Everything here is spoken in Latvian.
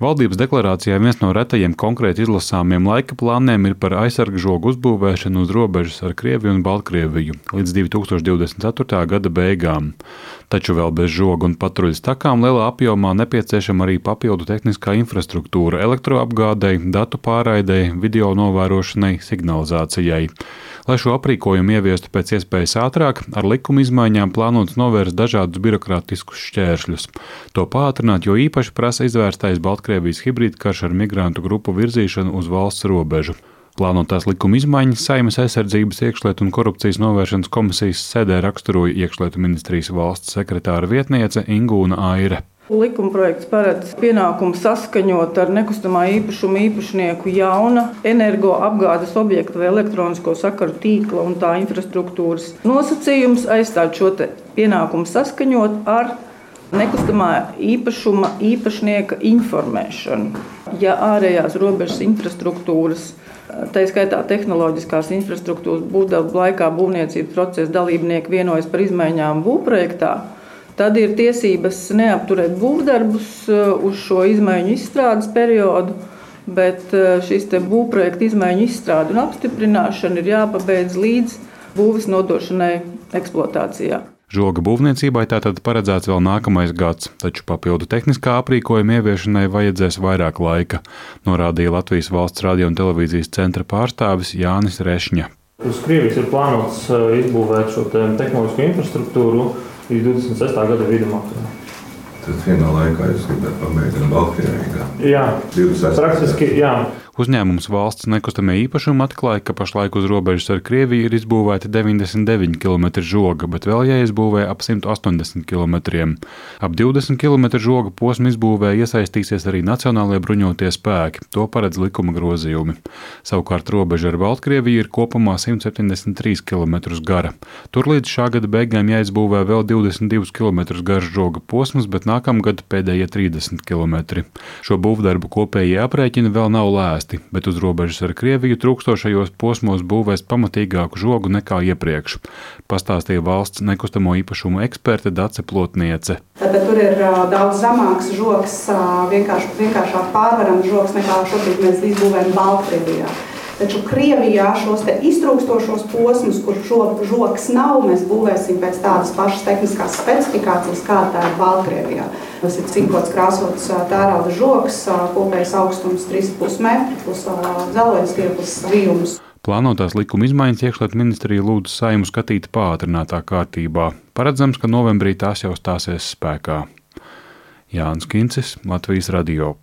Valdības deklarācijā viens no retajiem konkrēti izlasāmiem laika plāniem ir par aizsargu žogu uzbūvēšanu uz robežas ar Krieviju un Baltkrieviju līdz 2024. gada beigām. Taču vēl bez žoga un patruļas takām lielā apjomā nepieciešama arī papildu tehniskā infrastruktūra elektroapgādei, datu pārraidei, video novērošanai, signalizācijai. Lai šo aprīkojumu ieviestu pēc iespējas ātrāk, ar likuma izmaiņām plānots novērst dažādus birokrātiskus šķēršļus. To pātrināt, jo īpaši prasa izvērstais Baltkrievijas hibrīdkarš ar migrantu grupu virzīšanu uz valsts robežu. Plānotās likuma izmaiņas Saimas aizsardzības iekšlietu un korupcijas novēršanas komisijas sēdē raksturoja iekšlietu ministrijas valsts sekretāra vietniece Ingūna Aire. Likumprojekts paredz pienākumu saskaņot ar nekustamā īpašuma īpašnieku jauna energoapgādes objekta vai elektronisko sakaru tīkla un tā infrastruktūras nosacījums, aizstāt šo pienākumu saskaņot ar nekustamā īpašuma īpašnieka informēšanu. Ja ārējās robežas infrastruktūras Tā skaitā tehnoloģiskās infrastruktūras būvdarbu laikā būvniecības procesa dalībnieki vienojas par izmaiņām būvprojektā, Tad ir tiesības neapturēt būvdarbus uh, uz šo izmaiņu izstrādes periodu, bet uh, šis būvprojekta izmaiņu izstrāde un apstiprināšana ir jāpabeidz līdz būvis nodošanai eksploatācijā. Žoga būvniecībai tātad paredzēts vēl nākamais gads, taču papildu tehniskā aprīkojuma ieviešanai vajadzēs vairāk laika, norādīja Latvijas valsts radio un televīzijas centra pārstāvis Jānis Rešņa. Uz Krievijas ir plānots uh, izbūvēt šo te tehnoloģisko infrastruktūru līdz 26. gada vidum. Tad vienā laikā es pabeigt gan Baltkrievijā. Jā, 26. praktiski, jā. Uzņēmums valsts nekustamie īpašumi atklāja, ka pašlaik uz robežas ar Krieviju ir izbūvēti 99 km žoga, bet vēl jāizbūvē ap 180 km. Ap 20 km žoga posmu izbūvē iesaistīsies arī Nacionālajie bruņotie spēki. To paredz likuma grozījumi. Savukārt robeža ar Baltkrieviju ir kopumā 173 km gara. Tur līdz šā gada beigām jāizbūvē vēl 22 km garš žoga posms, bet nākamgad pēdējie 30 km. Šo būvdarbu kopējie aprēķini vēl nav lēsti ērti, bet uz robežas ar Krieviju trūkstošajos posmos būvēs pamatīgāku žogu nekā iepriekš, pastāstīja valsts nekustamo īpašumu eksperte Dace Plotniece. Tātad tur ir uh, daudz zemāks žoks, uh, vienkārši, vienkāršāk pārvarams žoks nekā šobrīd mēs izbūvējam Baltkrievijā. Taču Krievijā šos iztrūkstošos posmus, kur žoks nav, mēs būvēsim pēc tādas pašas tehniskās specifikācijas, kāda tā ir Baltkrievijā. Tas ir cinkots krāsots tērauda žoks, kopējais augstums 3,5 metri, plus dzelveņas stieples vījums. Plānotās likuma izmaiņas iekšlietu ministrija lūdzu saimu skatīt pātrinātā kārtībā. Paredzams, ka novembrī tās jau stāsies spēkā. Jānis Kincis, Latvijas Radio.